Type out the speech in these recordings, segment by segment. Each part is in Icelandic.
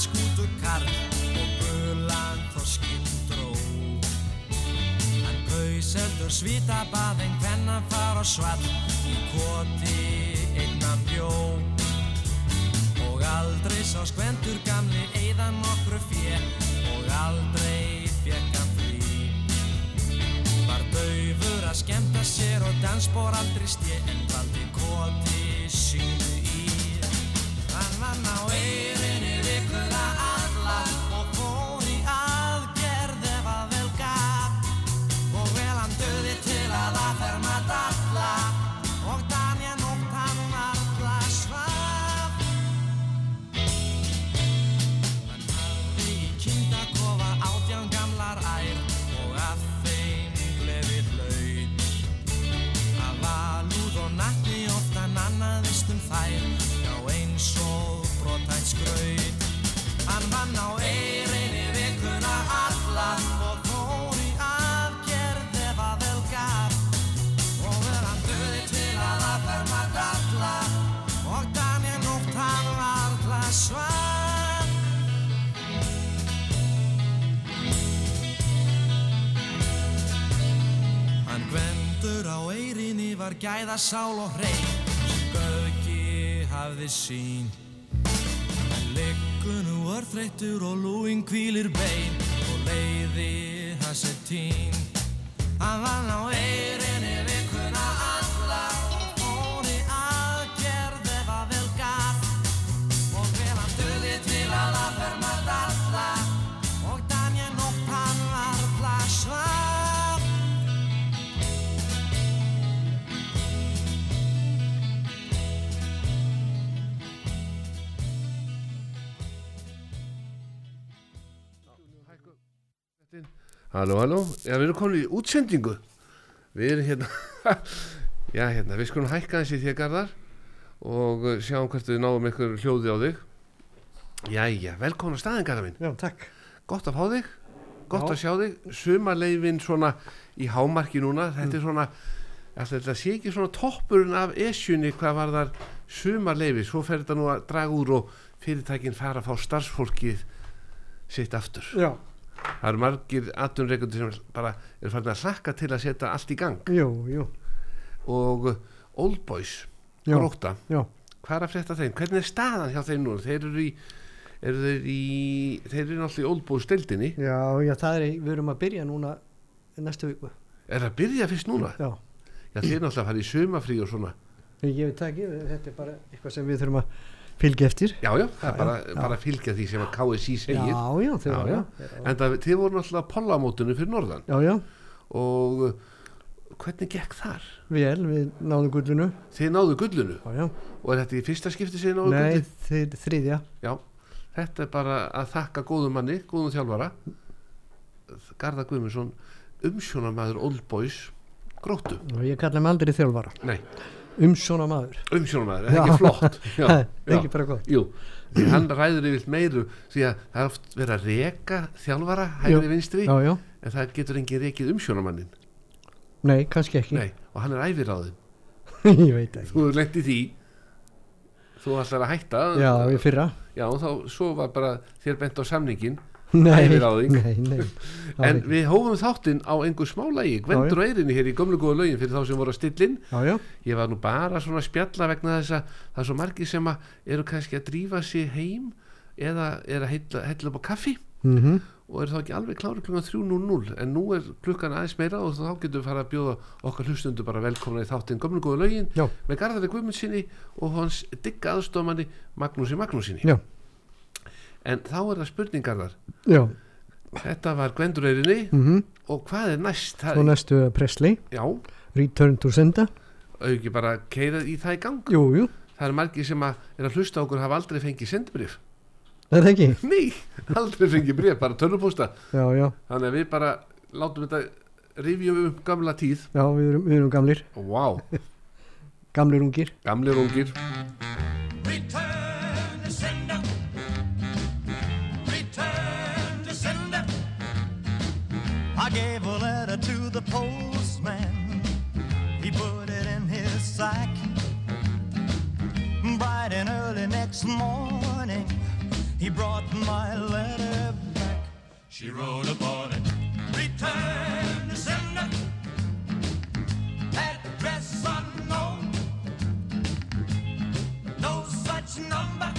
skútu karl og gulan þorskinn dró. Hann gaus heldur svita bað en hvenna far á svall í koti innan bjó. Og aldrei sá skvendur gamli eigðan nokkru fjö og aldrei fekk hann frí. Var daufur að skemta sér og dansbór aldrei stje en valdi koti sínu í. Hann vann á eirinni gæða sál og hrein sem Gauki hafði sín. Hann liggur nú örþreyttur og lúin kvílir bein og leiði hans er tín. Hann vann á eirinni Halló, halló, já við erum komin í útsendingu. Við erum hérna Já, hérna, við skulum hækka þessi þér garðar og uh, sjáum hvert við náum ykkur hljóði á þig. Jæja, velkomin á staðin garðar minn. Já, takk. Gott að fá þig, gott Já. að sjá þig. Sumarleifin svona í hámarki núna Þetta er svona, alltaf þetta sé ekki svona toppurinn af esjunni hvað var þar sumarleifi Svo fer þetta nú að draga úr og fyrirtækin fara að fá starfsfólkið sitt aftur. Já, Það eru margir atvinnreikundir sem bara eru farin að hlakka til að setja allt í gang jú, jú. og uh, Old Boys, gróta, hvað er að frétta þeim? Hvernig er staðan hjá þeim núna? Þeir eru í, eru þeir í, þeir eru náttúrulega í Old Boys deildinni. já, já, það er, við erum að byrja núna næstu viku. Er það að byrja fyrst núna? Já, Já, þeir náttúrulega að fara í sumafrí og svona. ég veit það ekki, þetta er bara eitthvað sem við þurfum að fylgja eftir. Já, já, það er Já, bara, já. bara fylgja því sem að KSI Já, segir. já, Já, var já. það. En það, þið voru á pollamótunum fyrir norðan Já, já, og uh, hvernig gekk þar? vel, við náðum gullinu. Þið náðu gullunu Já, já, og er þetta í fyrsta skipti sem þið náðu nei, gullinu? þeir, þriðja. Já, þetta er bara að þakka góðum manni, góðum þjálfara Garðar Guðmundsson umsjónamaður Old Boys gróttu, Og ég kalla mig aldrei þjálfara. nei, Umsjóna maður. umsjónamaður, er það Já. ekki flott já, er já, ekki bara gott. jú því hann ræður yfir meiru því að það er oft verið að reka þjálfara hægri vinstri, Já, en það getur engin rekið umsjónamannin, nei, kannski ekki. nei, og hann er æfiráðin ég veit ekki. þú er lent í því þú ætlar að hætta Já, í fyrra. já, og þá, svo var bara þér bent á samningin Nei, nei. það En við hófum þáttinn á einhver smálægi. Gvendur og Eirinni hér í gömlu góða lögin fyrir þá sem voru að stillin Já, já, Ég var nú bara svona að spjalla vegna þess að það er svo margir sem að eru kannski að drífa sig heim eða er að heilla, heilla upp á kaffi. Mhm, og eru þá ekki alveg klári klukkan 3.00 en nú er klukkan aðeins meira og þá getum við fara að bjóða okkar hlustundu bara velkomna í þáttinn gömlu góða lögin já, með Garðari Guðmundsinni og hans digga aðstofamanni Magnúsi Magnúsinni já, en þá er það spurningarðar já, þetta var Gvendur Eirinni mhm. og hvað er næst? Svo Það, næstu að Presley, já, Return to Senda. auki bara keira í það í gang? Jú, jú, það er margir sem að er að hlusta á okkur hafa aldrei fengið sendbrif það er það ekki. nei, aldrei fengið brif, bara já, þannig að við bara látum þetta rifjum um gamla tíð. Já, við erum, við erum gamlir, wow, gamlir ungir. gamlir ungir. Return Gave a letter to the postman. He put it in his sack. Bright and early next morning, He brought my letter back. She wrote upon it. Return to sender. Address unknown. No such number.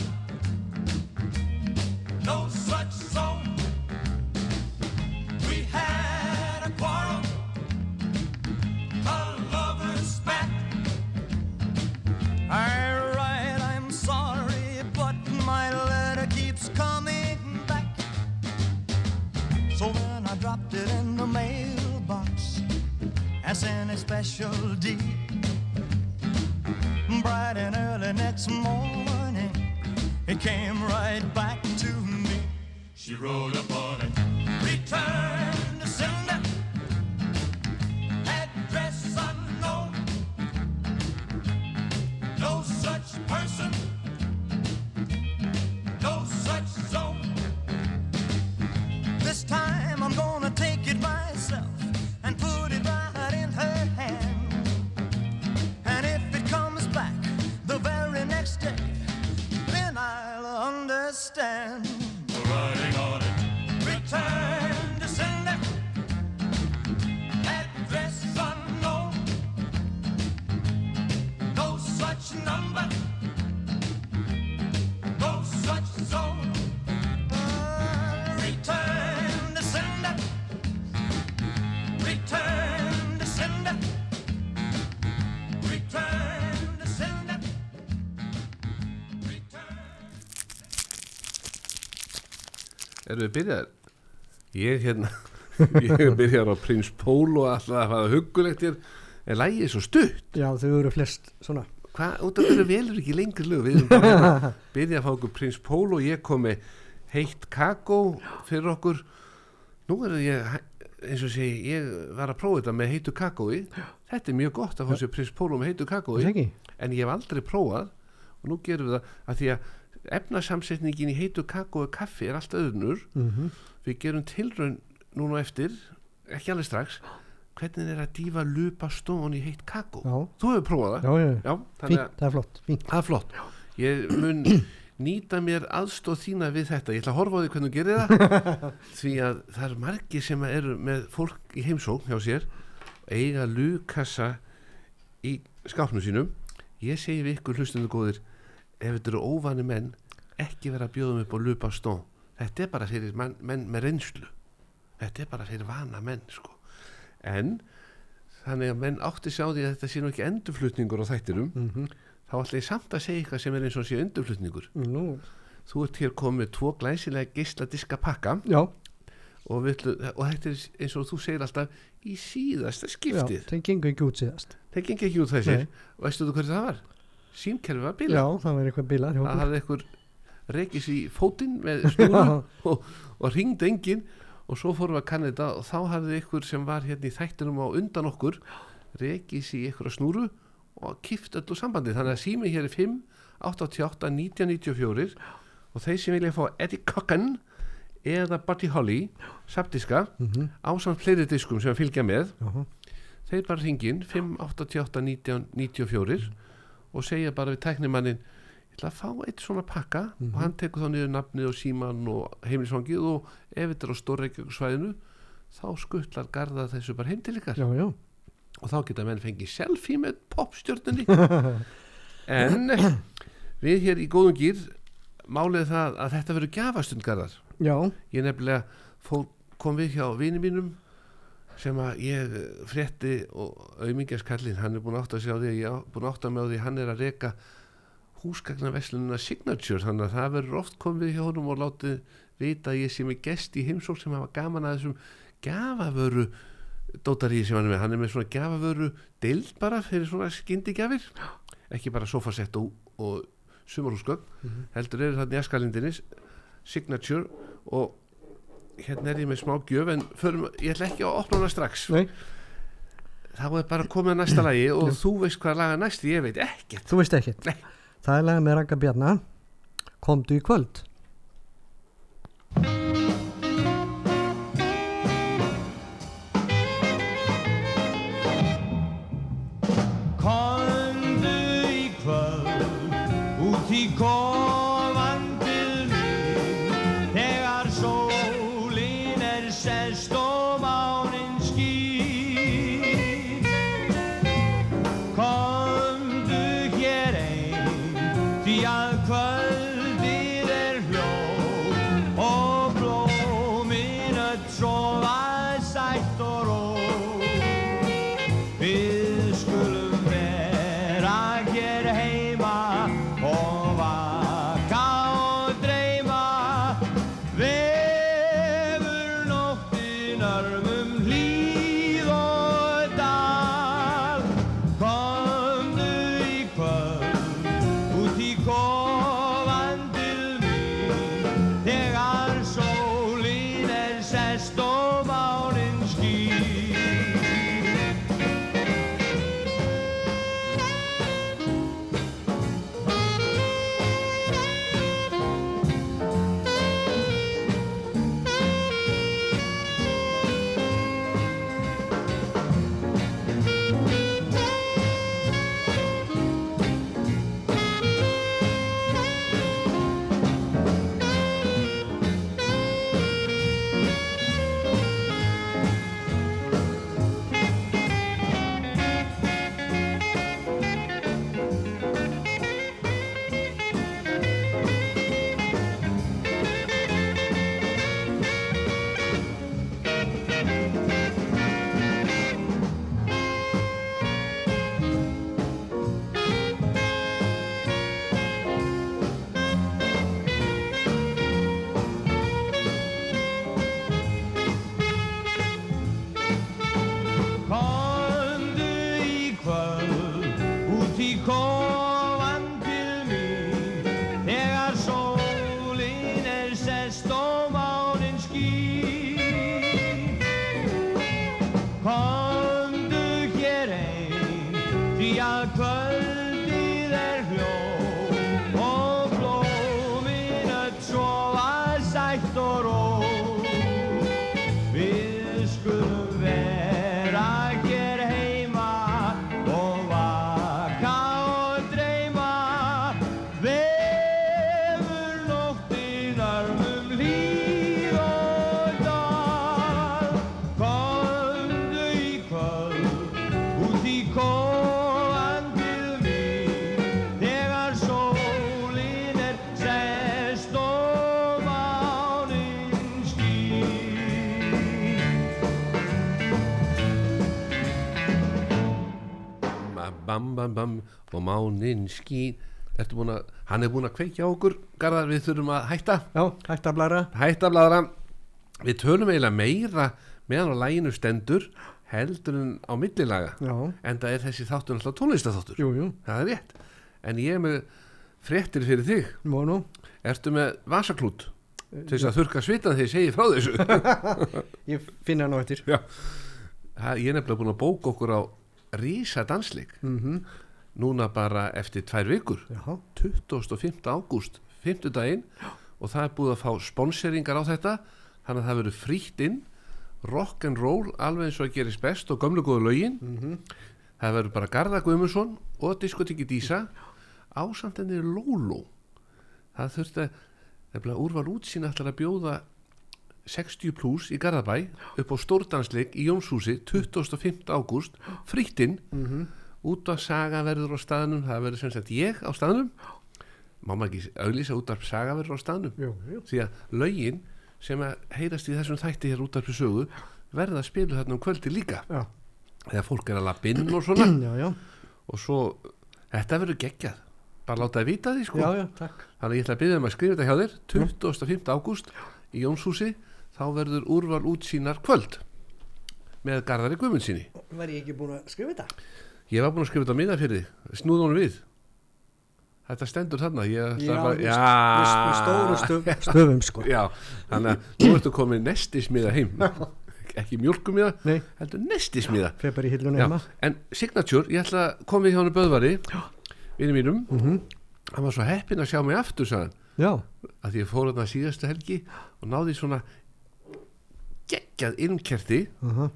Erum við byrjaðir? Ég hérna Ég byrjaðar á Prins Pól og alltaf að hafa hugulegt hér. En lægið er svo stutt? Já, þau eru flest svona. Hvað, út af hverju velur ekki lengri lög Við erum bara hérna byrja að fá okkur Prins Pól og ég kom með heitt kakó fyrir okkur. Nú er ég, eins og segi ég var að prófa þetta með heitu kakói. Þetta er mjög gott að fá sér Prins Pól með heitu kakói. Það ekki? en ég hef aldrei prófað og nú gerum við það að því að efnasamsetningin í heitu kakó og kaffi er allt öðnur Mm við gerum tilraun núna eftir ekki alveg strax hvernig er að dýfa lupa stón í heitt kakó? Já. þú hefur prófað það? Já, já, fínt, það er flott, það er flott. Ég mun nýta mér aðstóð þína við þetta. Ég ætla að horfa á því hvernig þú gerir það. Því að það er margir sem eru með fólk í heimsókn hjá sér eiga lukassa í skápnum sínum. Ég segi við ykkur hlustundu góðir ef þetta eru óvani menn ekki vera að bjóðum upp á lupa stón þetta er bara fyrir menn, menn með reynslu. Þetta er bara fyrir vana menn sko. en þannig að menn átti sjá því að þetta sé nú ekki endurflutningur á þættinum Mm þá ætla ég samt að segja eitthvað sem er eins og sé endurflutningur. Nú, þú ert hér komið tvo glæsilega geisladiska pakka. Já, og, ætlu- og þetta er eins og þú segir alltaf í síðasta skiptið. Það gengur ekki út síðast. það gengi ekki út þessir. Og veistu þú hverju það var? Símkerfi var bíla. Já, það var eitthvað hjá það hafði einhver reykis í fótinn með snúru og, og ringd enginn. Og svo fórum við að kanna þetta og þá hafði einhver sem var hérna í þættinum á undan okkur reykis í einhverja snúru og kift öllu sambandi þannig að sími hér er 5 88 1994 og þeir sem vilja fá Eddie Cocken eða Buddy Holly sapdiska mhm, ásamt fleiri diskum sem fylgja með já, þeir bara ringin 5 88 1994 og segja bara við tæknimannin ég ætla að fá eitt svona pakka. Mhm. og hann tekur þá niður nafnið og síman og heimilisfangið og ef þetta er á stórreikjöksvæðinu þá skuttlar garða þessu bara heim til ykkar. Já, já. og þá geta menn fengið selfie með popstjörnunni en við hér í góðum gýr málið það að þetta verður gjafastundgarðar Já, ég nefnilega fór, kom við hjá vini mínum sem að ég frétti og auðmingaskallin hann er búin að átta sig á því ég er búin að átta mig á því hann er að reka húsgagnaveslununa Signature þannig að það verður oft komið hjá honum og látið vita að ég sé með gest í heimsók sem hafa gaman að þessum gafavöru dótaríi sem hann er með. Hann er með svona gafavöru dild bara fyrir svona skyndigjafir. Ekki bara sofasett og, og sumarhúsgögn heldur eru þarna í askalindinni Signature og hérna er ég með smá gjöf en förum, ég ætla ekki að opna hana strax nei, þá er bara að næsta lagi og þú veist hvað laga næst ég veit ekkert þú veist ekkert. Það er lag með Ranga Bjarna. Komdu í kvöld. Bam bam og mánin skín. Að, hann er búin að kveikja okkur Garðar, við þurfum að hætta. Já, hægt að blara Hætta bladra Við tölum eiginlega meira meðan á læginu stendur heldur en á millilaga. Já, en það er þessi þáttur alltaf jú, það er rétt. En ég er með fréttir fyrir þig. Nú. Ertu með vasaklút til þess að þurka svitan þegar ég segi frá þessu? Ég finna hann á eftir. Já. Ég er nefnilega búin að bóka okkur á rísa dansleik mm núna bara eftir tvær vikur Já, 25. ágúst, 5. daginn og það er búið að fá sponseringar á þetta þannig að það verður frítt inn rock and roll alveg eins og að gerist best og gömlu góðu lögin Mhm. það verður bara Garða Guðmundsson og diskotíki Dísa ásamt henni Lóló það þurfti að úrval útsýn ætlar að bjóða 60 plus í Garðabæ upp á stórdansleik í Jónshúsi 25. ágúst frítt inn. Mhm. út af saga verður á staðnum það verður sem sagt ég á staðnum. Má maður ekki auðlýsa út af saga verður á staðnum? Jú, jú. Því að lögin sem að heyrast í þessum þætti hér út af sögu verða að spilu þarna um kvöldi líka. Já, þegar fólk er að lappa inn og svona. Já, já, og svo, þetta verður geggjað. Bara láta það vita því sko. Já, já, takk. Þannig að ég ætla að byrja um að skrifa þetta hjá þér. 25. ágúst í Jónshúsi þá verður úrval útsýnar kvöld með Garðari Guðmundsinni Var ég ekki búin að skrifa þetta? Ég var búin að skrifa þetta miða fyrir þig. Snúð honum við. Þetta stendur þarna. Ég Já, bara, já, Með stóru stöf, stöfum sko. Já, Þannig að nú ertu komið nestismiða heim. Ekki mjölkumiða Nei, Heldur nestismiða. Feð bara í hillunum heima. En Signature, ég ætla að komið hjá hann Böðvari. Vinni mínum. Mhm. Hann var svo heppinn að sjá mig aftur sagðan, Já, að því ég fór þarna síðastu helgi og náði svona geggjað innkerti uh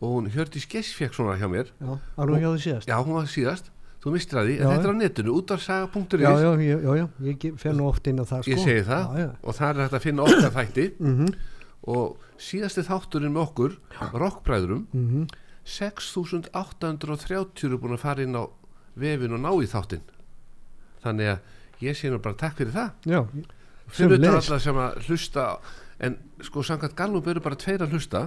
og hún Hjördís Gess fekk svona hjá mér. Já, alveg hjá því síðast? Já, hún var síðast, þú mistir að því en Já, þetta er á netinu, útvarsaga.is Já, já, já, já, ég nú oft inn á það sko. ég segi það. Já, og það er hægt að finna okkar þætti. Mhm, og síðasti þátturinn með okkur rockbræðurum Mhm. 6830 eru búin að fara inn á vefin og ná í þáttinn. Þannig að ég sé nú bara takk fyrir það. Já, fyrir utan sömuleiðis. alla sem að hlusta en sko samkvæmt Gallup eru bara tveir að hlusta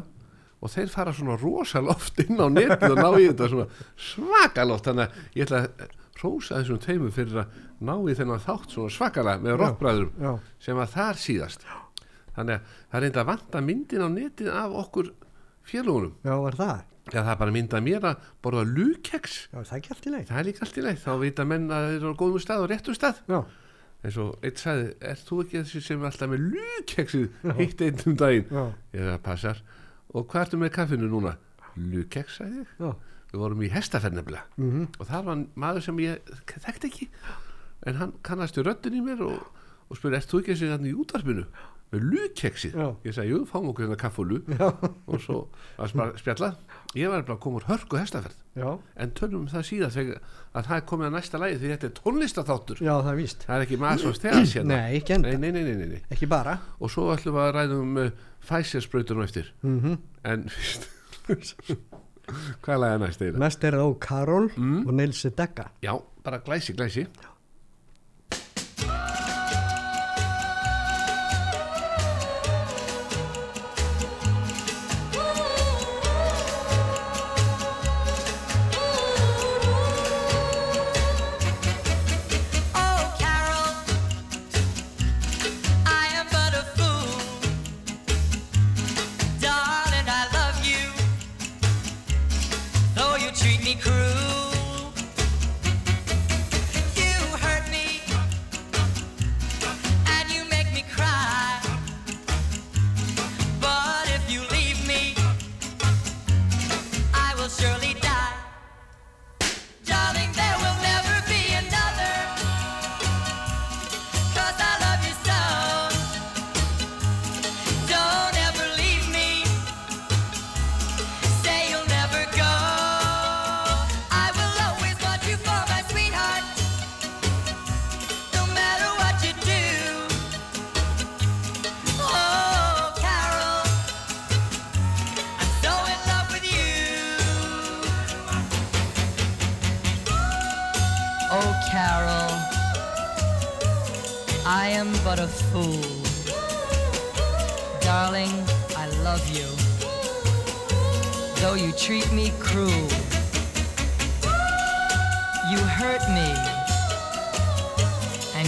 og þeir fara svona rosaloft inn á netinu og ná í þetta svona svakaloft. Þannig að ég ætla að rósa þessum tveimur fyrir að ná í þennan þátt svona svakalega með rockbræðurum sem var þar síðast. Þannig að það er enda að vanta myndin á netinu af okkur félagunum já, var það? Já, það er bara mynd að mér að borða lukeks Já, það er ekki allt í leið. það er líka allt í leið, þá vita menn að þeir eru á góðum stað og réttum stað. Já, eins og eitt sagði, er þú ekki þessi sem er alltaf með lukeksið hitt einn um daginn? Já, ég það passar. Og hvað ertu með kaffinu núna? lukeks, sagði ég. Já. við vorum í hestaferð nefnilega. Mm og það var maður sem ég þekkti ekki. En hann kannastu röddin í mér og, og spurði, ert þú ekki þessi þannig í útvarpinu með lukeksið? Já. ég sagði, jú, fáum okkur hérna kaff og Já, svo að spra- spjalla ég var bara að koma úr hörku hestaferð já, en tölum um það síðan þegar að það er komið að næsta lagi því þetta er tónlistaþáttur já, það er víst. það er ekki maður svo stegas hérna Nei, ekki enda. nei, nei, nei. Ekki bara. og svo ætlum við að ræða um uh, Pfizer-sprautunum eftir Mm en fyrst hvað er næst eða? Næst er það ó Karol Mm. og Nils Degga. já, bara glæsi, glæsi Oh,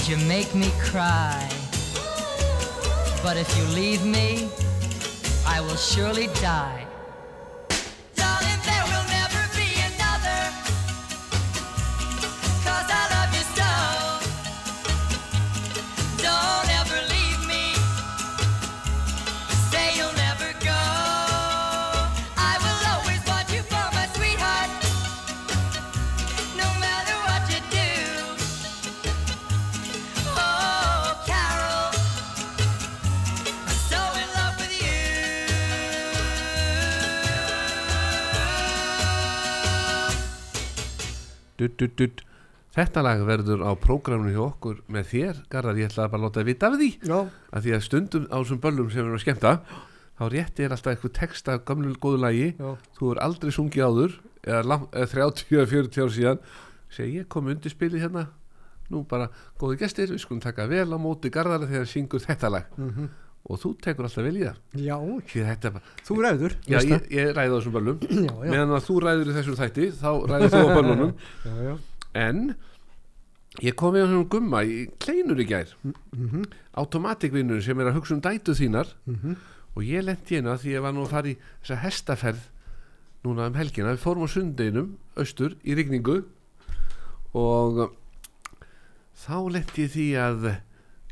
and you make me cry. But if you leave me, I will surely die. Dutt, dutt, dutt. Þetta lag verður á prógraminu hjá okkur með þér, Garðar, ég ætla bara að láta að vita af því. Já, að því að stundum á þessum böllum sem við erum að skemmta þá rétti er alltaf eitthvað text af gamlu góðu lagi, já, þú er aldrei sungið áður eða, lang, eða 30 eða 40 ár síðan. Segi ég kom undir spilið hérna. Nú bara góði gestir, við skulum taka vel á móti Garðara þegar hann syngur þetta lag. Mhm. Og þú tekur alltaf vel í það. Já, er bara, þú ræður. já ég, ég ræði á þessum böllum. Já, meðan að þú ræður í þessum þætti þá ræður þú á böllunum. En ég kom á svona gumma í kleinur í gær. Mhm, automatikvinnur sem er að hugsa um dætu þínar. Mhm. og ég lendi hérna því ég var nú að fara í þessa hestaferð núna um helgina. Við fórum á sundeginum austur í rigningu. Og þá lendi ég því að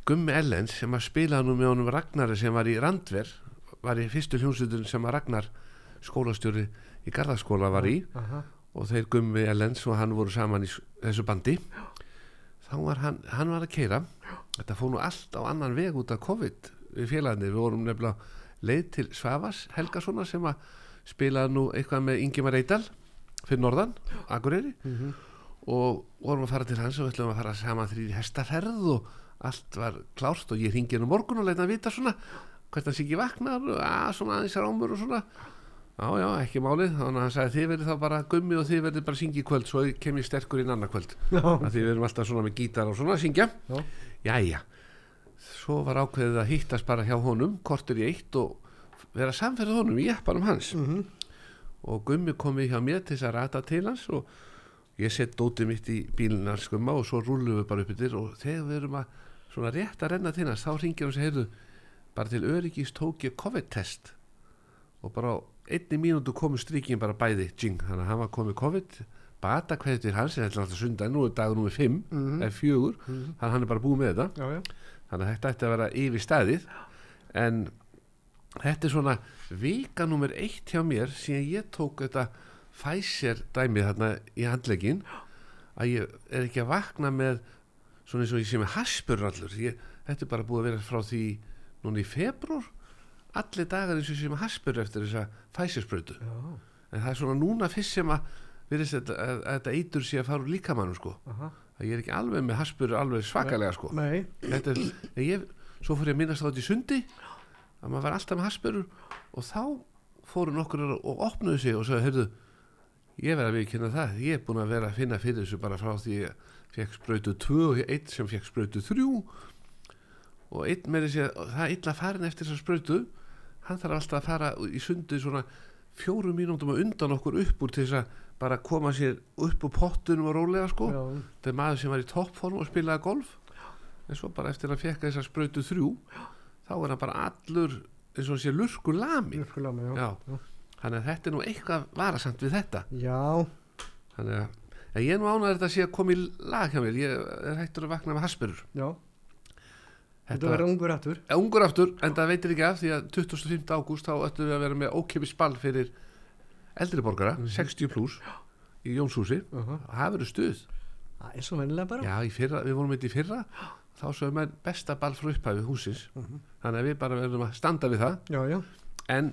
Gummi Ellens sem að spila nú með honum Ragnari sem var í Randver var í fyrstu hljómsveitur sem að Ragnar skólastjóri í Garðaskóla var í. Aha, og þeir Gummi Ellens og hann voru saman í þessu bandi. Þá var hann, hann var að keira þetta fór nú allt á annan veg út af COVID við félagarnir, við vorum nefnilega leið til Svavas Helgasonar sem að spilaði nú eitthvað með Ingimar Eidal fyrir norðan, Akureyri. Mhm. og vorum að fara til hans og við ætlum að fara saman þrýr hestaferð og allt var klárt og ég ringi hennu morgun og leita að vita svona hvert hann sé ekki vaknar og að svona aðeins rámur og svona. Já, já, ekki málið, þannig að hann sagði þið verið þá bara gummi og þið verið bara syngja í kvöld svo kem ég sterkur inn annar kvöld. Já, því við erum alltaf svona með gítar og svona að syngja. Já. jæja. Svo var ákveðið að hittast bara hjá honum kortur í eitt og vera samferð honum í eppanum hans. Mhm, og gummi komið hjá mér til þess að rata til hans og ég sett dótið mitt í bílinn hans gumma og svo rúlum við bara upp yfir og þegar við erum að svona rétt að renna til hans þá ringir hann og heyrðu, bara til öryggis tók ég COVID-test og bara á einni mínútu komu strykkin bara bæði jing, þannig að hann var komið COVID bata hverju til hans, þetta er alltaf sundag nú er dagur númer 5, Mhm. eða 4 þannig að hann er bara búið með þetta. Já, já, þannig að þetta ætti að vera yfir staðið. En þetta er svona vika nummer eitt hjá mér síðan ég tók þetta Pfizer dæmið þarna í handlegin að ég er ekki að vakna með svona eins og ég sé með haspur allur. Ég, þetta er bara búið að vera frá því núna í februar allir dagar eins og ég sé með haspur eftir þessa já, en það er svona núna fyrst sem að þetta, að, að þetta eitur sé að fara úr líkamannum sko. Aha, að ég er ekki alveg með haspur alveg svakalega sko. Nei, þetta er, ég, svo fór ég að minnast á þetta í sundi að maður var alltaf með haspurur og þá fóru nokkur og opnuðu sig og sagði, heyrðu ég verði að viðkynna það, ég er búin að vera að finna fyrir þessu bara frá því ég fekk sprautu 2 og einn sem fekk sprautu 3 og einn með þessi að það illa farin eftir þessa sprautu. Hann þarf alltaf að fara í sundi svona fjórum mínúndum að undan okkur upp úr til þess að bara koma sér upp úr pottunum og rólega sko. Þetta er maður sem var í toppform og spilaði golf. En svo bara eftir að hann fekk þessar sprautu þrjú þá er hann bara allur eins og hann sé lurkur lami þannig að þetta er nú eitthvað varasamt við þetta. Já, þannig að en ég er nú ánægður að þetta sé að koma í lag hjá mér. Ég er hættur að vakna með haspurur já, þetta verður ungur aftur, ungur aftur en það veitir ekki af því að 25. ágúst þá ættum við að vera með ókipis ball fyrir eldri borgara 60 pluss í Jónshúsi. Aha, það verður stuð. Það er svo vennilega bara, Já, fyrra, við vorum eitthvað í fyrra. Þá sögum við besta ball frá upphæfi húsins þannig að við bara verðum að standa við það. Já, já, en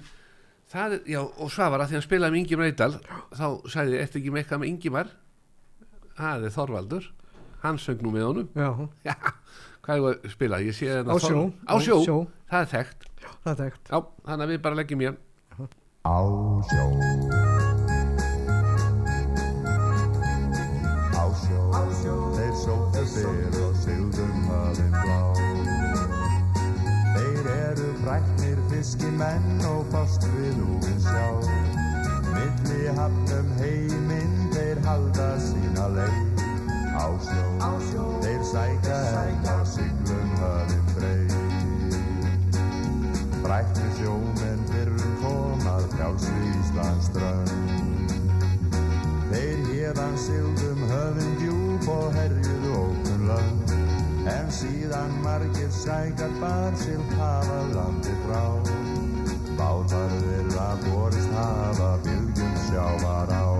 það er, já, og Svavar að því hann spilaði með Ingimar Eidal þá sagði ég, ertu ekki með eitthvað með Ingimar það er Þorvaldur. Hann söng nú með honum. Já, já, hvað er að spila, ég sé hérna á sjó, Þor- á sjó, sjó, það er þekkt. Það er þekkt, já, þannig að við bara leggjum í hann. Á sjó. Á sjó. Þeir sóttu fyrr og sigðum hafinn blá Þeir eru fræknir fiskimenn og fást við úvinn sjá. Milli hafnum heiminn þeir halda sína leið Á sjó Þeir sækja enn á siglum hafinn breið Frækni sjómenn fyrrum komað frjálsri Íslands strönd. Þeir hérðan sigldum höfum djúb og herjuðu ókun lönd. En síðan margir sækar bar sér hafa landi frá. Bátar þeirra borist hafa bylgjum sjávar á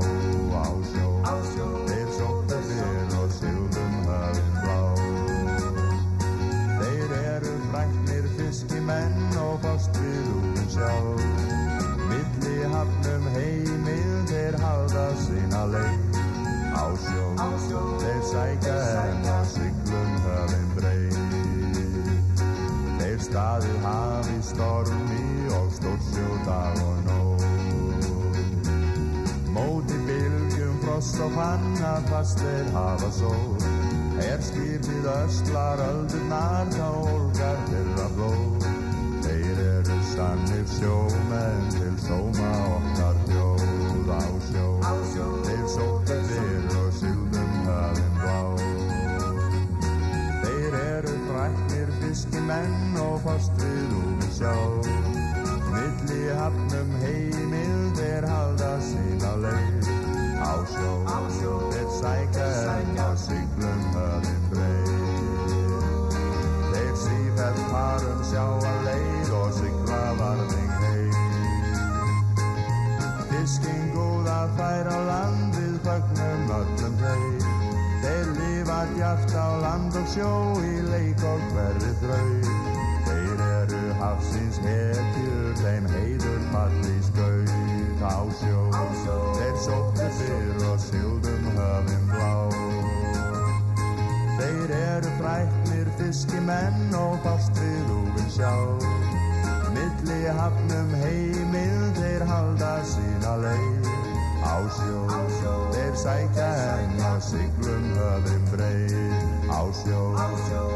sjó,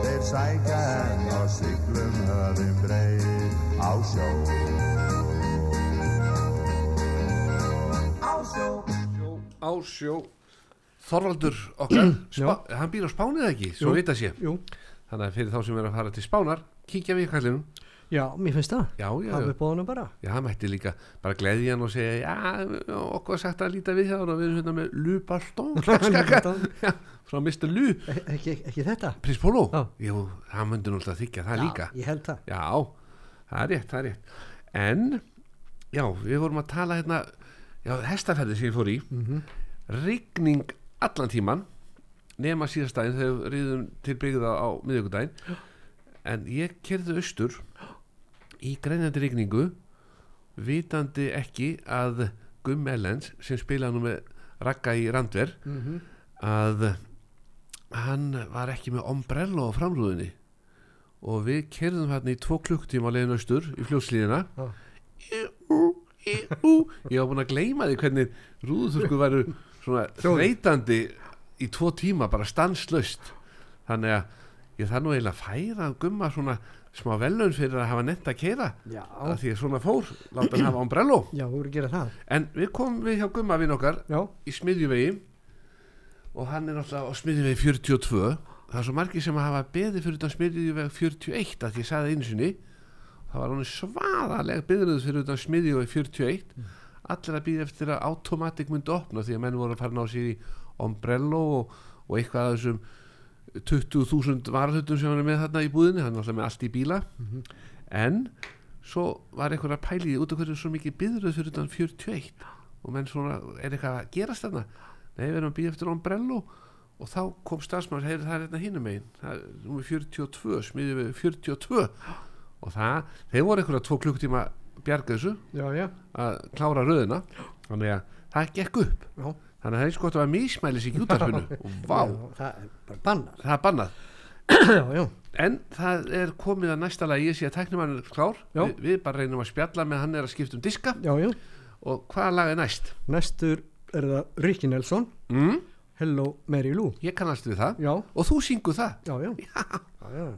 þeir sækja henn á siglum höfum breið. Á sjó. á sjó. Þorvaldur okkar hann býr á Spánið ekki, svo Jú. vita sé Jú, þannig að fyrir þá sem er að fara til Spánar kíkja við kallinum já, mér finnst það. Já, já, já, á honum bara. Já, hann mætti líka bara gleðja hann og segja já, okkur sagt að líta við hann og við erum hérna með Lubaldón frá Mr. Lu E- ekki, ekki þetta? Prins Pólo, Já. jú, hann myndi náttúrulega þykja það líka. Já, ég held það. Já, það er rétt, það er rétt. En, já, við vorum að tala hérna Já, hestaferði sem ég fór í. Rigning allan tíman Nema síðastæðin þegar við riðum til byggða á miðjögudaginn En ég kerði austur Í greinandi rigningu Vitandi ekki að Gumm Ellens sem spilaði nú með Ragga í Randver Mhm. að hann var ekki með ombrello á framrúðinni og við kerðum hérna í tvo klukktíma á leiðin austur í fljóðslíðina Já. ég var búin að gleyma því hvernig rúðuþurku væru svona Hljóðið. þreytandi í tvo tíma bara stanslaust þannig að ég þarf nú eiginlega að færa að gumma svona smá velun fyrir að hafa netta að keira að því að svona fór láta hann hafa ombrello já, þú voru að gera það. En við komum við hjá gumma vinn okkar Já, í smiðjuvegi og hann er náttúrulega á smiðjuvegi 42 það er svo margir sem hafa beðið fyrir utan smiðjuvegi 41 að ég sagði einu sinni. Það var hann svaðaleg beðið fyrir utan smiðjuvegi 41 allir að býða eftir að automatic myndi opna því að menn voru að fara að ná sér í ombrello og, og eitthvað af þessum 20.000 varðhutum sem hann er með þarna í búðinni hann er alltaf með allt í bíla. En svo var einhver að pæli út af hverju er svo mikið byðröð fyrir utan 41 og menn svona er eitthvað að gerast þarna? Nei við erum að býða eftir ombrello og þá kom starfsmann heyri það er hérna hinum megin. Það er nummer 42 smiðið við 42 og það, þeir voru einhverja tvo klukkutíma bjarga þessu já, já, að klára röðina. Þannig að það gekk upp. Já þannig að það er sko að það var mismælis í Já, Það er er bannað. Já, já, En það er komið að næsta lagi ég sé að tæknumann er klár. Vi, Við bara reynum að spjalla með hann er að skipta um diska. Já, já. Og hvaða lag er næst? Næstur er það Ricky Nelson. Mm? Hello Mary Lou. Ég kannast við það. Já, Og þú syngur það. Já, já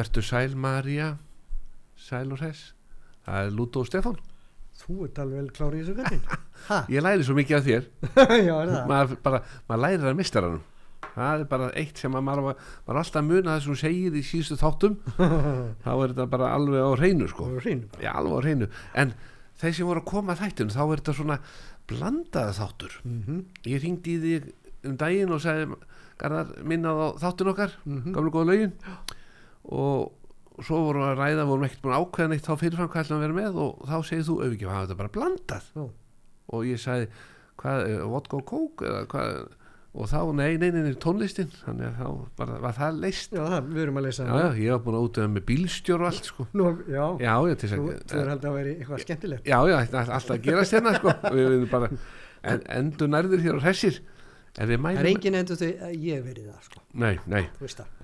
Vertu sæl María. Sæl og hress. Það er Lúto og Stefán. Þú ert alveg vel klár í þessu Ha? ég læri svo mikið af þér. Já, er það? maður, bara, maður lærir að mistaranum það er bara eitt sem að maður, var- alltaf að muna það sem hún segir í síðustu þáttum. Þá er þetta bara alveg á hreinu sko. Hreinu já, alveg á hreinu. En þeir sem voru að koma að þættinu þá er þetta svona blandaða þáttur. Mhm. ég ringdi í þig um daginn og sagði Garðar minnað á þáttin okkar Mhm. gamlu góða lögin og svo vorum við að ræða vorum ekkert búin að ákveða neitt þá fyrirfram hvað ætlum að vera með og þá segir þú auðvitað að hafa þetta bara blandað. Já. og ég sagði hvað, vodka og kók eða hvað og þá, nei, nei, nei, nei, tónlistin. Þannig að þá bara, var það leist Já, það, við erum að leysa já, já, ég var búin að útöða með bílstjór og allt sko. Nú, já, já, já, til þess þú er að haldið að vera eitthvað skemmtilegt. Já, já, alltaf að gerast hérna sko. Við erum bara, en, Það er engin endur þau að ég hef verið það, sko. Nei, nei,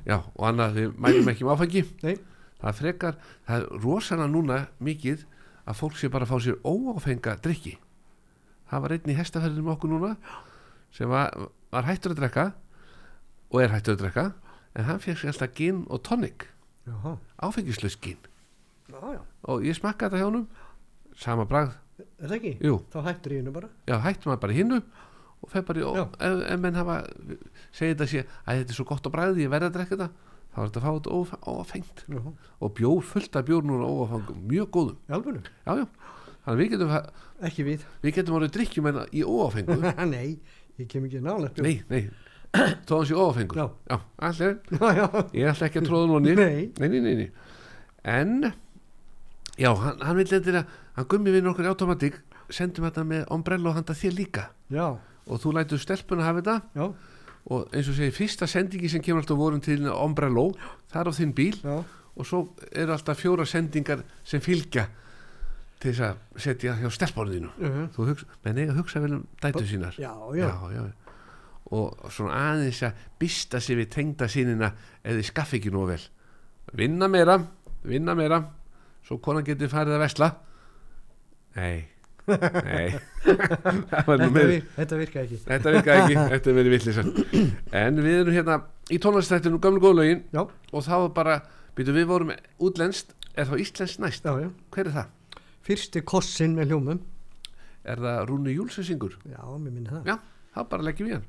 já, og annað við mælum ekki um áfengi. Nei, það frekar, það er rosalega núna mikið að fólk sé bara að fá sér óáfenga drikki það var einn í hestaferðinu með okkur núna sem var, var hættur að drekka og er hættur að drekka en hann fekk sér alltaf gin og tonic. Áfengislaus gin. Já, já. Og ég smakkaði þetta hjá honum. Sama bragð, Þá hættur ég hennu bara. Já hættum maður bara hinnu og fer bara í, ó, ef, ef menn hafa segið þetta sé, að þetta er svo gott á bragði ég verði að drekka þetta, þá er þetta að fá þetta óf- óáfengt Já, og bjór, fullt af bjór núna óáfengum, mjög góðum. Í já, já, þannig að við getum Ekki við. við getum orðið drikkjum en í óáfengu Nei, ég kem ekki nálega nei, nei, þó hann sé óáfengur Já. ég ætla ekki að tróða nú nýr Nei, nei, nei, en já, hann, hann vil endur að hann gummi við okkur í automatík sendum þetta með ombrello handa þér líka. Já, og þú lætur stelpun að hafa þetta. Já, og eins og segir, fyrsta sendingi sem kemur alltaf vorum til ombrello, það er á þinn bíl. Já. Og svo eru alltaf fjóra sendingar sem fylgja til þess að setja hjá stelpunum þínu Mhm. þú hugsa, menn eiga að hugsa vel um dætu sínar. Já, já, já, og svona aðeins að bista sig við tengda sínina eða skaffi ekki nú vel. Vinna meira, vinna meira svo konan getur farið að vesla nei nei. Það Þetta, vir, þetta virka ekki. Þetta virkaði ekki, þetta er verið villisar En við erum hérna í tónlistættinu gamlu góðlögin Já, og þá bara, býtu við vorum útlenskt, er þá íslenskt næst? Já, já. Hver er það? Fyrsti kossin með hljómum. Er það Rúni Júls sem syngur? Já, mér minni það. Já, þá bara leggjum við hann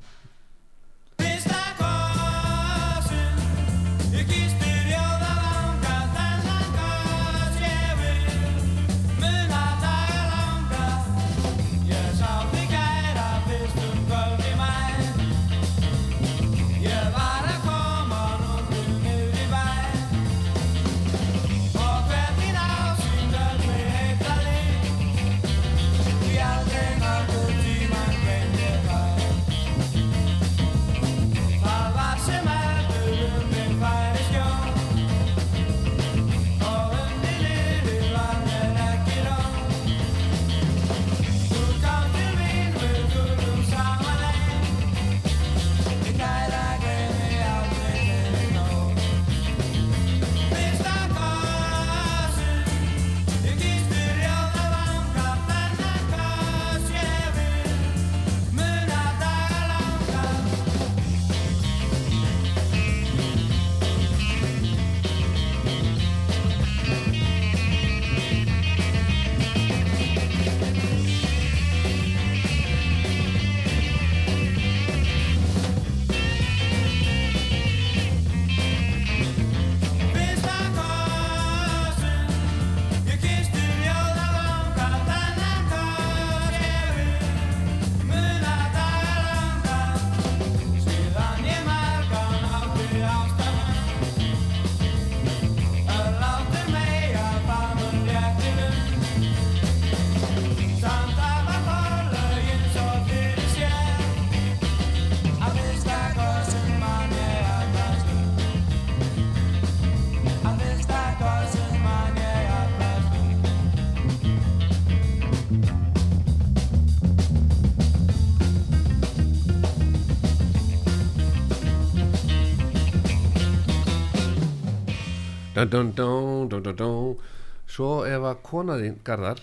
dun, dun, dun, dun, dun, dun. Svo ef að konaðinn Garðar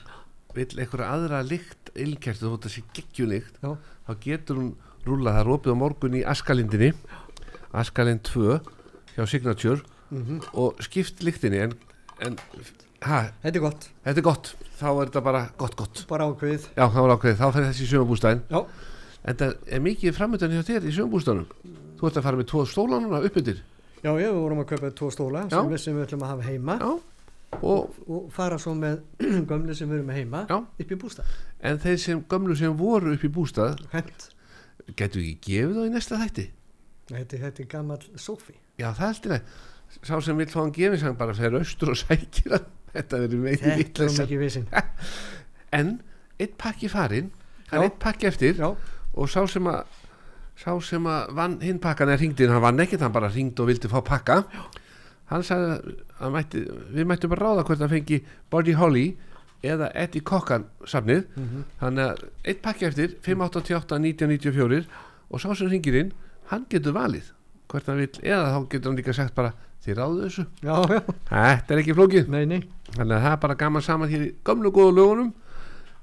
vill einhverja aðra lykt ilkertu þótt að sé geggjulykt Já, þá getur hún rúlað, það opið á morgun í Askalindinni Askalind 2 hjá Signature og skipt lyktinni en, en ha, þetta er gott, þetta er gott. Þá er þetta bara gott gott. Bara ákveðið. Já, þá er ákveðið, þá fer þessi í sögubústæðin já, en það er mikið framöndan hjá þér í sögubústæðinum þú ert að fara með tvo stóla núna upp yfir já, já, við vorum að kaupa tvo stóla sem við, sem við ætlum að hafa heima. Já, og, og fara svo með gömlu sem við erum heima Já. upp í bústað. En þeir sem gömlu sem voru upp í bústað getur ekki gefið þá í næsta þætti? Þetta, þetta er gammal Sofi já, það er alltaf sá sem vil fá hann gefið sem bara fer austur og sækir þetta verður er mikið vissin en eitt pakki farinn það er eitt pakki eftir já, og sá sem að sá sem að vann hinn pakkan er hringdinn, hann vann ekkert, hann bara hringd og vildi fá pakka. Hann sagði að mætti, við mættum bara ráða hvort hann fengi Body Holly eða Eddie Cochran safnið. Þannig að eitt pakki eftir 588 1994 og sá sem hringir inn hann getur valið hvort hann vil, eða þá getur hann líka sagt bara þið ráðu þessu, já, já, þetta er ekki flókið. Nei, nei. Þannig að það er bara gaman saman hér í gömlu góðu lögunum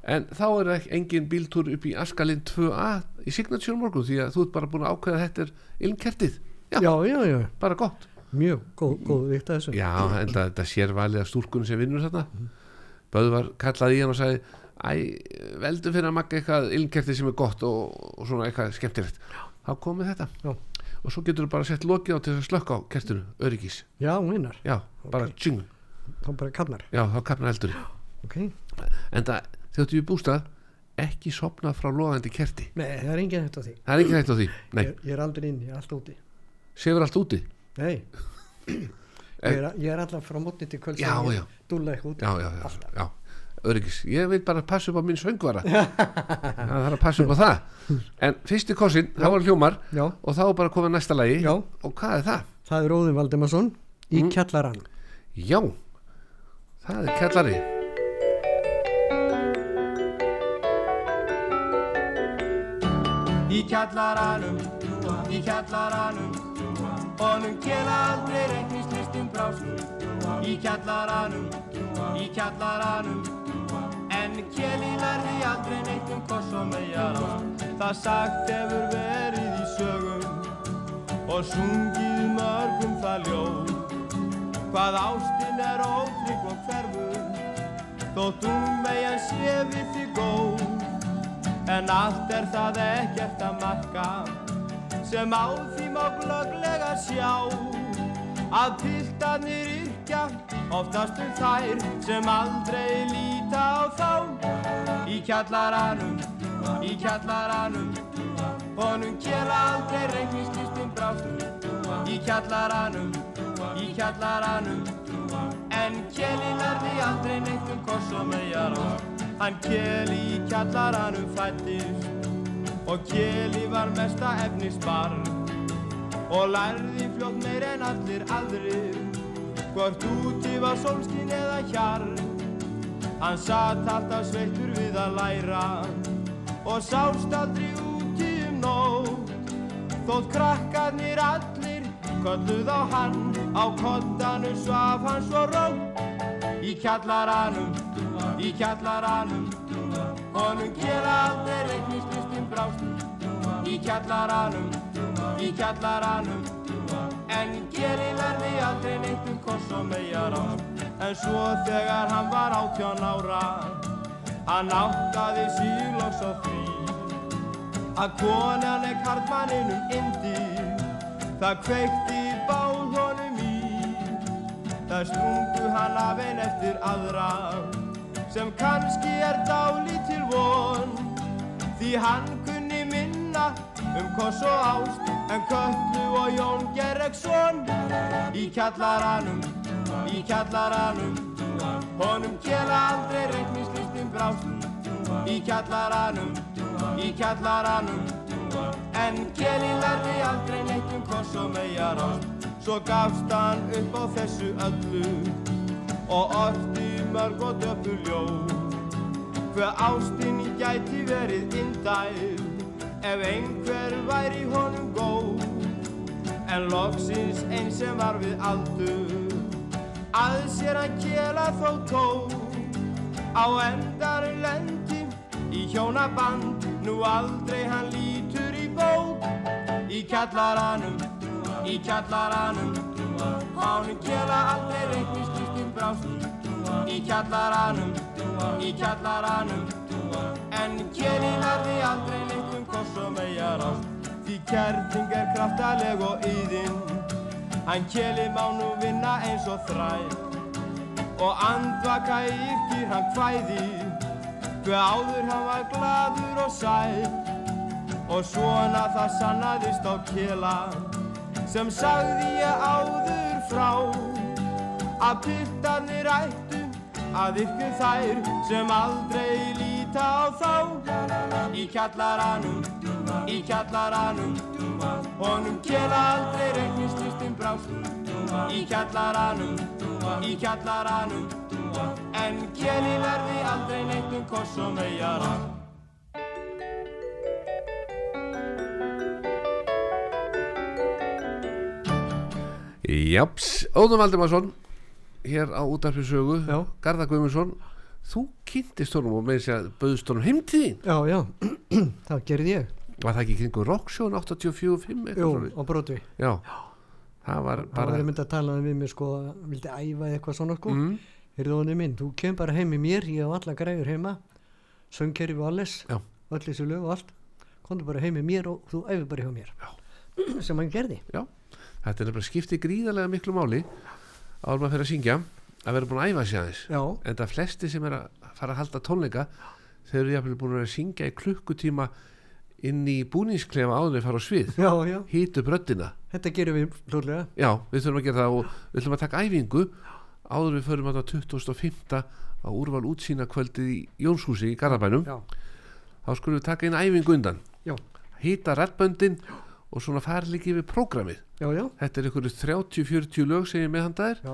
en þá er ekki engin bíltúr upp í Askalinn 2A í Signature morgun því að þú ert bara búin að ákveða að þetta er ilmkertið, já, já, já, já, bara gott. Mjög góð, góð vikt að þessu. Já, en það, þetta sér valið að stúrkun sem vinnur þarna. Böðvar kallaði í hann og sagði æ, veldu fyrir að makka eitthvað ilmkertið sem er gott og, og svona eitthvað skemmtilegt. Þá komið þetta. Já. og svo getur þú bara sett lokið á til að slökka á kertinu, öryggis. Já, vinnar, já, bara Ok. tjing, þá bara kallar já, þá kapnar eldur ok, en það, þú er bústað ekki sopna frá loðandi kerti. Nei, það er engin hægt á því. Það er ekki hægt á því, ég, ég er aldrei inn, ég er alltaf úti. Sefur allt úti? Nei. Ég er, ég er alltaf frá mótni til kvöld Já, já. dúlla eitthvað út já, já, já, já. Öryggis, ég vil bara passa upp á minn söngvara. Það þarf að passa upp á það. En fyrsti kossin, það var hljómar já, og þá bara komið næsta lagi. Já. og hvað er það? það er Óðin Valdemarsson í Mm. kjallarann. Já, það er kjallari Í kjallaranum, í kjallaranum Honum kela aldrei reiknist listum brásnum Í kjallaranum, í kjallaranum En keli lærði aldrei neitt um koss og megar á. Það sagt hefur verið í sögum Og sungið mörgum það ljóð. Hvað ástin er ótrygg og hverfur Þótt hún megin sé við því góð En allt er það ekkert að marka sem á því má glögglega sjá að piltarnir yrkja oftast um þær sem aldrei líta á þá. Í kjallaranum, í kjallaranum honum kjela aldrei reiknislistum brástum í kjallaranum, í kjallaranum en kjeli lærði aldrei neitt um koss og megar á hann kjeli í kjallaranum fættist og kjeli var mesta efnisbarn. Og lærði fljótt meir en allir aðrir. Hvort úti var sólskin eða hjar hann satt alltaf sveittur við að læra. Og sást aldrei úti um nótt. Þótt krakkarnir allir kölluð á hann. Á kottanu svaf hann svo rótt. Í kjallaranum, í kjallaranum. Honum gera aldrei reiknislistum brástum í kjallaranum, í kjallaranum. En geri verði aldrei neitt um koss og megar á en svo þegar hann var átján ára hann áttaði loks á því að konan er karlmanninum indi það kveikti báð honum í það sprungu hann af einn eftir aðra sem kannski er dálítil von. Því hann kunni minna um koss og ást en Köllu og Jón Gerreksson í kjallaranum, í kjallaranum honum kjela aldrei reiknislistum brást. Í kjallaranum, í kjallaranum en kjeli lærði aldrei neitt um koss og megar ást svo gafst hann upp á þessu öllu og orti mörg og döpur ljóð. Hver ástinni gæti verið indæl ef einhver væri honum góð. En loksins einn sem var við aldur að sér að kjela þó tóð á endar lendi í hjónaband nú aldrei hann lítur í bók. Í kjallaranum í kjallaranum Mánum kjela aldrei reiknislistum brást í kjallaranum, í kjallaranum En kjeli lærði aldrei neitt um koss og megar ást Því kærting er kraftaleg og yðin Hann kjeli má nú vinna eins og þræl Og andvaka yrkir hann hvæði Hver áður hann var gladur og sæl Og svona það sannaðist á kjela Sem sagði ég áður frá Að piltarnir ættu að ykkur þær Sem aldrei líta á þá. Í kjallaranum, í kjallaranum Honum kjela aldrei regnist listin brást. Í kjallaranum, í kjallaranum En kjeli verði aldrei neitt um koss og megar Japs, Óðum Valdimarsson hér á útarfisögu Já. Garðar Guðmundsson þú kynntist honum og með þess að bauðst honum heim til þín Já, já, það gerði ég. Var það ekki kringu Rocksjón 84-5 eitthvað Jú, svoleiðis? á brotvi já, það var Það bara var myndið að tala við mig sko vildi æfa eitthvað svona sko. Mm, Heyrðu honni minn, þú kem bara heim í mér ég á alla græður heima. Söngkerfi og alles. Öll þessu lög og allt. Komdu bara heim í mér og þú æfi bara hjá mér. Já. sem hann gerði. Já, þetta er nefnilega skipti gríðarlega miklu máli áður maður fyrir að syngja að vera búin að æfa sig aðeins. Já, en það flesti sem er að fara að halda tónleika þeir eru jafnvel búin að syngja í klukkutíma inn í búningsklefa áður þeir fara á svið. Já, já, hýtu bröddina. Þetta gerum við hlutlega já, við þurfum að gera það og við þurfum að taka æfingu áður við förum að það 2005 á úrval útsýna kvöldið í Jónshúsi í Garðabænum. Já, þá skulum við taka inn æfingu undan. Hýta reddböndin og svona fara líka yfir prógramið. Þetta er ykkur 30-40 lög sem ég meðhandaðir já,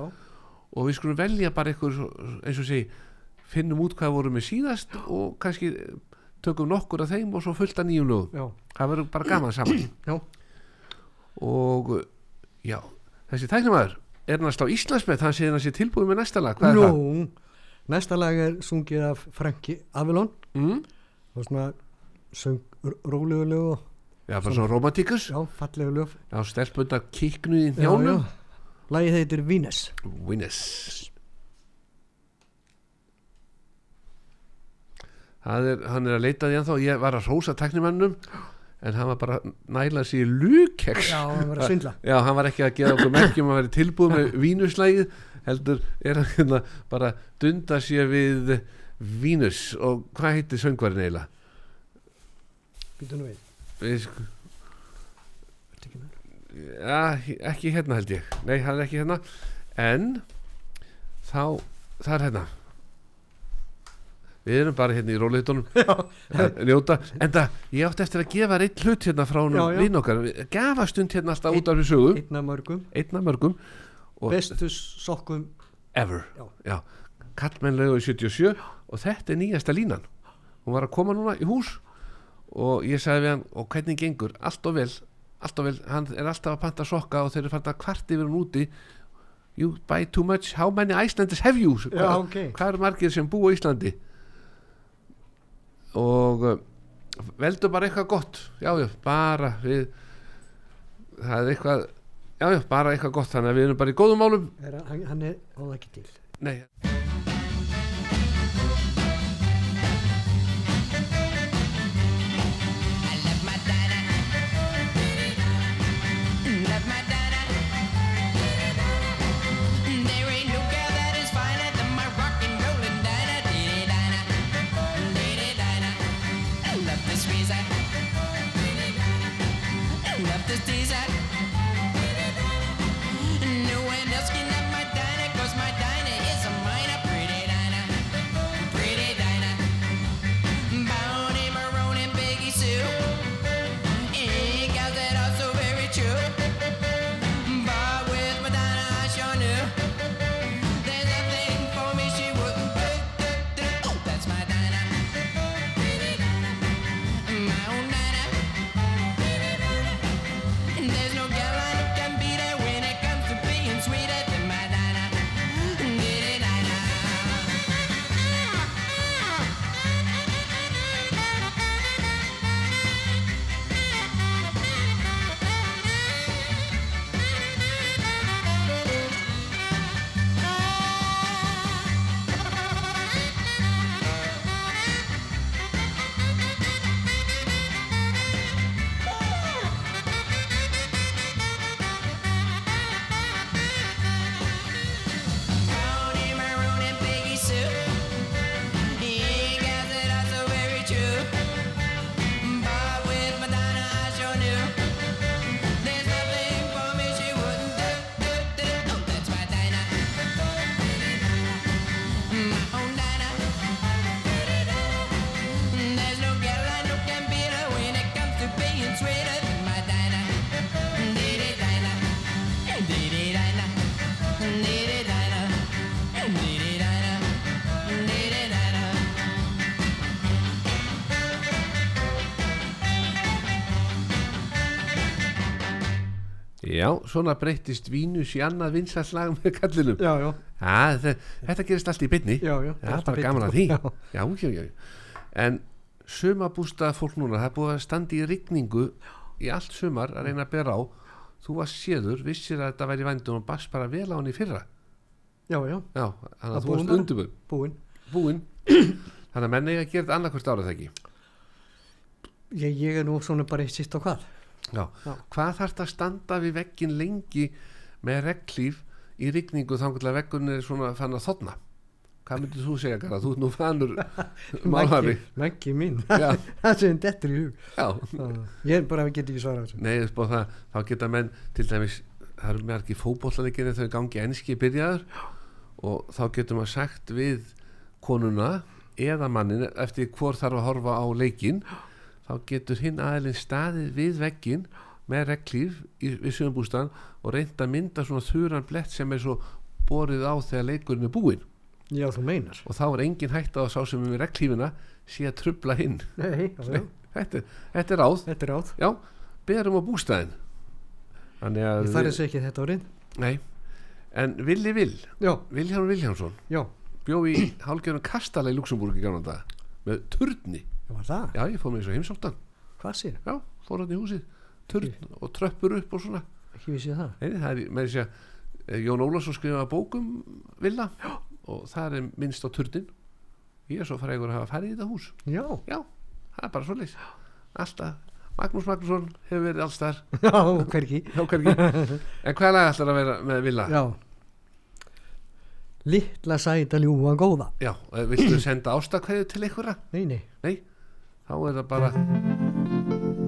og við skulum velja bara ykkur eins og segi finnum út hvað vorum við síðast og kannski tökum nokkur af þeim og svo fullt af nýjum lögum. Já, það verður bara gaman saman. Já, og já, þessi tæknumæður er næst á Íslandsmet, hann sé sé tilbúið með næsta lag, hvað er það? nú næsta lag er sungið af Franki Avalon. Mm? og svona söng rólegu lög og Já, bara svona romantíkus já, fallegu lög. Já, stelpunda kiknuð í já, já, njánum lagið heitir Winnes Það er, hann er að leita því ennþá. Ég var að rósa tæknimannum en hann var bara að næla sér í lukeks já, hann var að svindla. Já, hann var ekki að gefa okkur merkjum að vera tilbúið með vínuslægið heldur er hann hérna bara dunda sér við vínus og hvað heitir söngvarinn eiginlega? býtu nú við, Við, sko, ja, ekki hérna held ég. Nei, hann er ekki hérna. En þá, það er hérna. Við erum bara hérna í njóta, en það, ég átti eftir að gefa reitt hlut hérna frá hún vinn okkar. Gafa stund hérna alltaf út af við sögu. einna mörgum, einna mörgum. Og bestu sokkum ever. Já. Já. kallmennlegu í 77 og þetta er nýjasta línan. Hún var að koma núna í hús og ég sagði við hann og hvernig gengur, allt og vel allt og vel, hann er alltaf að panta sokka og þeir eru fann að kvart yfir hann úti. You buy too much, how many Icelanders have you? Já, Hva- ok. hvað eru margir sem búa í Íslandi? Og uh, veldu bara eitthvað gott. Já, já, bara við það er eitthvað já, já, bara eitthvað gott, þannig að við erum bara í góðum málum. Er, hann, hann er á það ekki til. Nei, Já, svona breytist Vínus í annað vinsalslag með kallinum já, já, Já, þetta, gerist allt í beinni. Já, já Já, bara gaman að því. Já, Já, já, En sumabústað fólk núna það er búið að standa í rigningu í allt sumar að reyna að bera á. Þú var séður, vissir að þetta væri vændun og bast bara vel á hann í fyrra. Já, já, Já, þannig Að að þú varst undirbúin búinn. Búin Þannig að menni að gera þetta annarkvort árið það ekki? Ég, ég er nú svona bara eitt sýtt á hvað Já. Já. Hvað þarf þetta að standa við veggin lengi með reglíf í rigningu þá að veggun er svona fann að þotna? Hvað myndir þú segja, Garðar? Þú ert nú fannur málari. Maggi mín, það sem dettur í hug ég er bara get ekki þessu Nei, það, þá geta menn til dæmis, það eru með ekki fótbollaleikir en þau gangi enski byrjaður og þá getur maður sagt við konuna eða mannin eftir hvor þarf að horfa á leikin þá getur hinn aðeins staðið við veggin með reglíf í, við sögumbústan og reynda að mynda svona þuran blett sem er svo borið á þegar leikurinn er búinn. Já, þú meinar. Og þá er engin hægt á að sá sem er með reglífina sé að trubla hinn. Nei, já. þetta, þetta er ráð, þetta er átt já, berum á bústæðin þannig að ég fari þessu ekki þetta árið Nei, en Willi Vill já, Vilhjálmur Vilhjálmsson já, bjó í hálfgerðum kastala í Luxemburg í gamla dag með turni, já, já ég fór með þessu heimsóttan. Hvað sér, já, fór hann í húsið. Turn og tröppur upp og svona. Ekki vissi ég það. Nei, það er með þess að Jón Ólafsson skrifaði bókum Villa. Já. og það er minnst á turnin ég er svo frægur að hafa farið í þetta hús. Já, já, það er bara svolítið alltaf, Magnús Magnússon hefur verið allstar já, hverki hjá hvergi en hvað lag ætlar að vera með Villa? já. Litla sæta ljúfa góða. Já, eh, viltu senda ástakveðu til einhverja? nei, nei, Nei, þá er það bara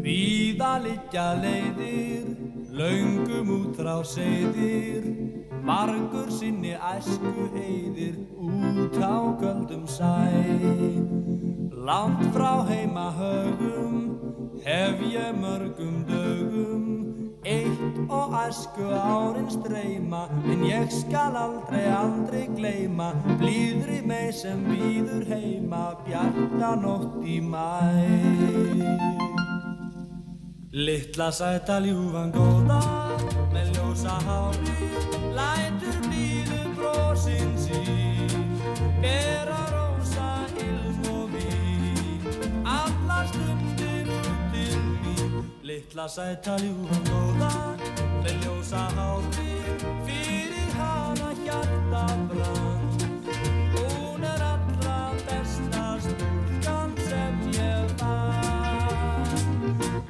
Víða liggja leiðir, löngum út frá seyðir, margur sinni æsku heiðir, út á göldum sæ. Langt frá heima högum, hef ég mörgum dögum, eitt og æsku árin streyma, en ég skal aldrei, aldrei gleyma, blíðri mig sem býður heima, bjarta nótt í mæ. Littla sæta ljúfan góða með ljósa hári lætur blíðu brosin sín bera Littla sæta ljúfan góða með ljósa hári fyrir hana hjarta brann hún er allra besta stúlkan sem ég var.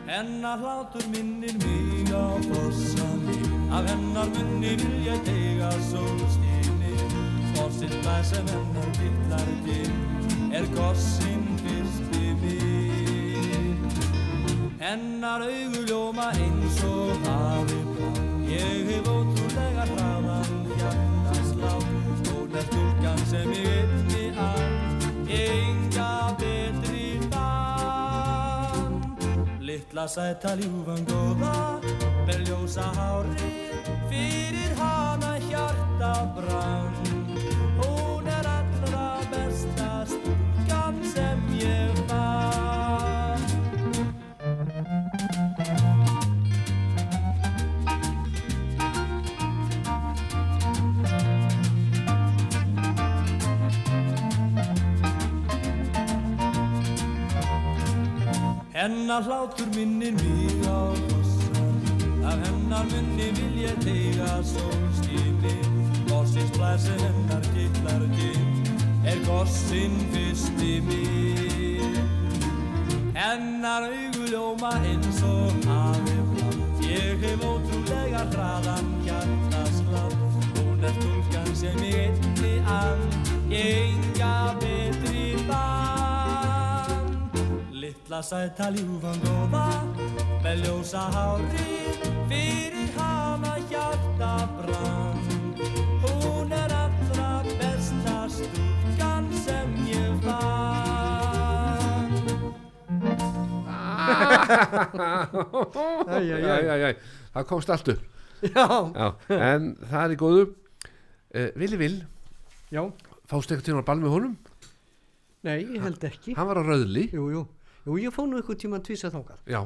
Hennar hlátur minnir mig á fossani Af hennar munni vil ég teiga sólstíni Fossinn það sem hennar dillar til Er gossinn Hennar augu ljóma eins og hafi blá Ég hef ótrúlega hraðan hjartaslá Hún er stúlkan sem ég einni að Enga betri fann Littla sæta ljúfan góða með ljósa hári fyrir hana hjarta brann Hennar hlátur minnir mig á kossan Af hennar munni vil ég teiga sólstíni Gossins blæsi hennar gillar ginn Er gossin fyrsti minn Hennar augu ljóma eins og hafi blá. Ég hef ótrúlega hraðan hjartaslátt Hún er stúlkan sem ég einni Ég enga betri bann Littla sæta ljúfan góða með ljósa hári fyrir hana hjarta brann. Hún er allra besta stúlkan sem ég fann. Það komst allt upp. Já, Já, en það er í góðu. Uh, Vili Vil, fást eitthvað tíma að ball með honum? Nei, ég held ekki. Hann var á rauðli jú, jú, jú, ég fór nú eitthvað tíma að tvísa þangað. Já,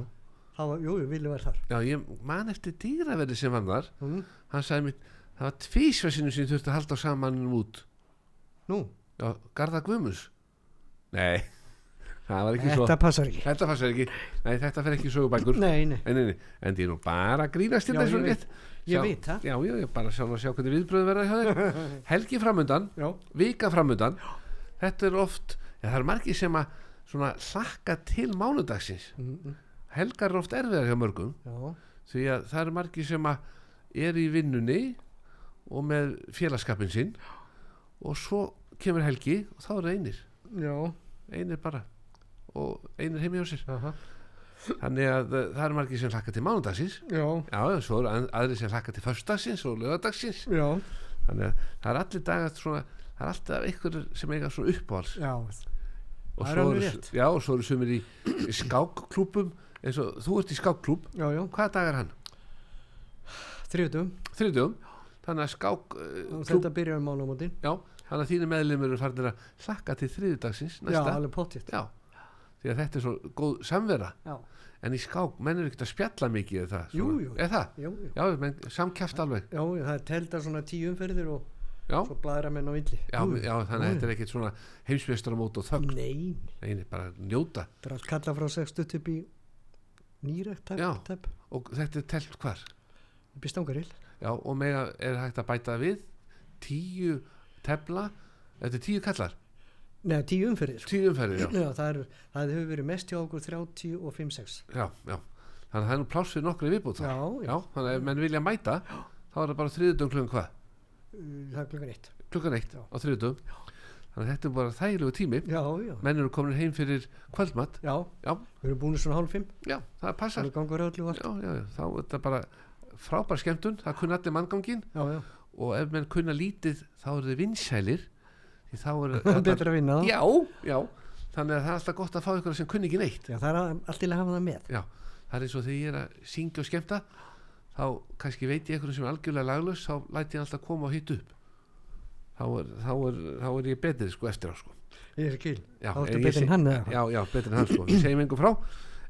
það var, jú, jú, villi var þar. Já, ég man eftir dýraverði sem var þar. Mm. Hann sagði mér, það var tvísversinu sem ég þurfti að halda á samanum út. Nú, Já, Garða Guðmunds. Nei, það var ekki svo. Þetta passar ekki. Þetta fannst ekki, nei þetta fer ekki sögubækur. Nei, nei, En, nei, en ég er nú bara grínast til Já, þessu ég ég veit það. Já, já, ég bara sjá, sjá hvernig viðbröð verða hjá þér. Helgi framundan, já, vika framundan. Þetta er oft, já, það er margir sem að svona hlakka til mánudagsins. Mm, mm, Helgar er oft erfiðar hjá mörgum já, því að það eru margir sem að er í vinnunni og með félagskapin sinn og svo kemur helgi og þá eru einir. Já, einir bara og einir heim hjá sér. Aha, þannig að uh, það eru margir sem hlakka til mánudagsins. Já, já, já, svo eru aðrir sem hlakka til föstudagsins og lögadagsins já, þannig að það er allir dagar svona það er alltaf einhver sem eiga svona uppáhals já, og svo eru, já, svo eru sumir í, í skákklúbum eins og þú ert í já, hvaða dag er hann? þriðutum þriðjum þannig að skák og klúb, þetta byrjar um mánumótin já, þannig að þínu meðlumur eru farinir að hlakka til þriðjudagsins já, næsta. því að þetta er svo góð samvera. Já, en í skák, menn eru ekkert að spjalla mikið eða það, það? samkjæft alveg. Já, það er telda svona tíu umferðir og já, svo bladra menn á villi já, já þannig að þetta er ekkert svona heimsveistaramót og þögn. Nei, Nei, bara njóta. Þetta er allt kalla frá 60 upp í nýrækt og þetta er telt hvar? Upp í stangarill já, og mega er hægt að bæta við tíu tefla? Þetta er tíu kallar, neða tíu umferðir sko. tíu umferðir það, er, það hefur verið mest hjá okkur 30 og 5-6 já, já. Þannig að það er nú pláss fyrir nokkru viðbútt þannig að ef menn vilja mæta þá er það bara klukkan hvað það er klukkan eitt. Klukkan eitt Já. á þriðudum þannig að þetta er bara þægilegu tími. Já, já, menn eru komin heim fyrir kvöldmatt já, við erum búin svona hálf fimm. Já, það passar. Þá er þetta bara frábær skemmtun, það kunna allir manngangin og ef menn kunna lítið þá eru þið vinsælir. Því þá er betra að vinna já, já, þannig að það er alltaf gott að fá ykkur sem kunni ekki neitt. Já, það er að- allt til að hafa það með. Já, það er eins og þegar ég er að syngja og skemmta þá kannski veit ég eitthvað sem er algjörlega laglaus þá læti ég alltaf koma og hitta upp. Þá er, þá er, þá er ég betri sko eftir á sko. Ég er já, þá ertu seg- en hann já, já, betri en hann sko, við segjum einhver frá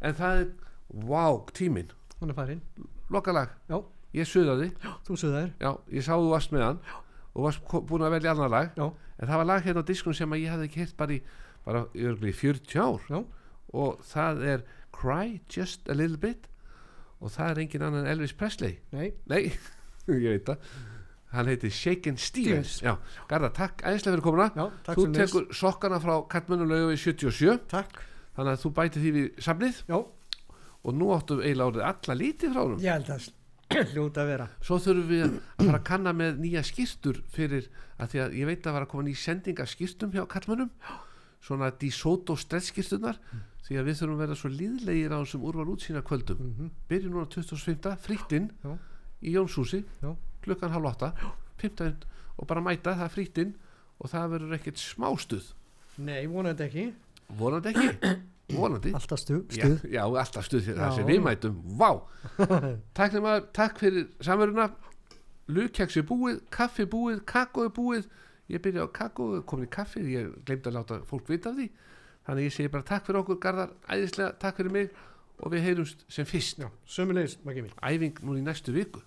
en það er, wow, tíminn. Hann er farinn, lokalag, já, ég suðaði. Já, ég sá þú varst með hann og varst búin að velja annar lag. Já, en það var lag hérna á diskun sem ég hafði heyrt bara í bara í örugglega í 40 ár. Já, og það er Cry Just a Little Bit og það er engin annan Elvis Presley. Nei, nei, ég veit það. Hann heiti Shaken Stevens Stevens. já, Garða, takk æðislega fyrir komuna. Já, þú tekur sokkana frá Katmönu laugu við 77 takk, þannig að þú bætir því við safnið. Já, og nú áttu eiginlega orðið alla lítið frá honum. Ég held að hljóta að vera. Svo þurfum við að fara að kanna með nýja skýrtur fyrir að því að ég veit að var að koma ný sending af skýrtum hjá kallmönnum svona DeSoto stretch skýrtunar því að við þurfum að vera svo líðlegir á þessum úrval útsýna kvöldum mm byrjum núna 25. frittinn Já. í Jónshúsi Já. klukkan halv 8 15 og bara mæta það er frittinn og það verður ekkert smástuð. Nei, vonandi ekki, vonandi ekki. Vonandi. Alltaf stuð, Já, stuð. já, alltaf stuð fyrir það Já. sem við mætum. Vá, takk, nema, takk fyrir samveruna. Lukjaksi búið, kaffi búið, kakói búið. Ég byrja á kakói, komin í kaffi Ég glemdi að láta fólk vita af því Þannig ég segi bara takk fyrir okkur Garðar Æðislega, takk fyrir mig Og við heyrumst sem fyrst. Sömulegis, Maggi mín Æfing nú í næstu viku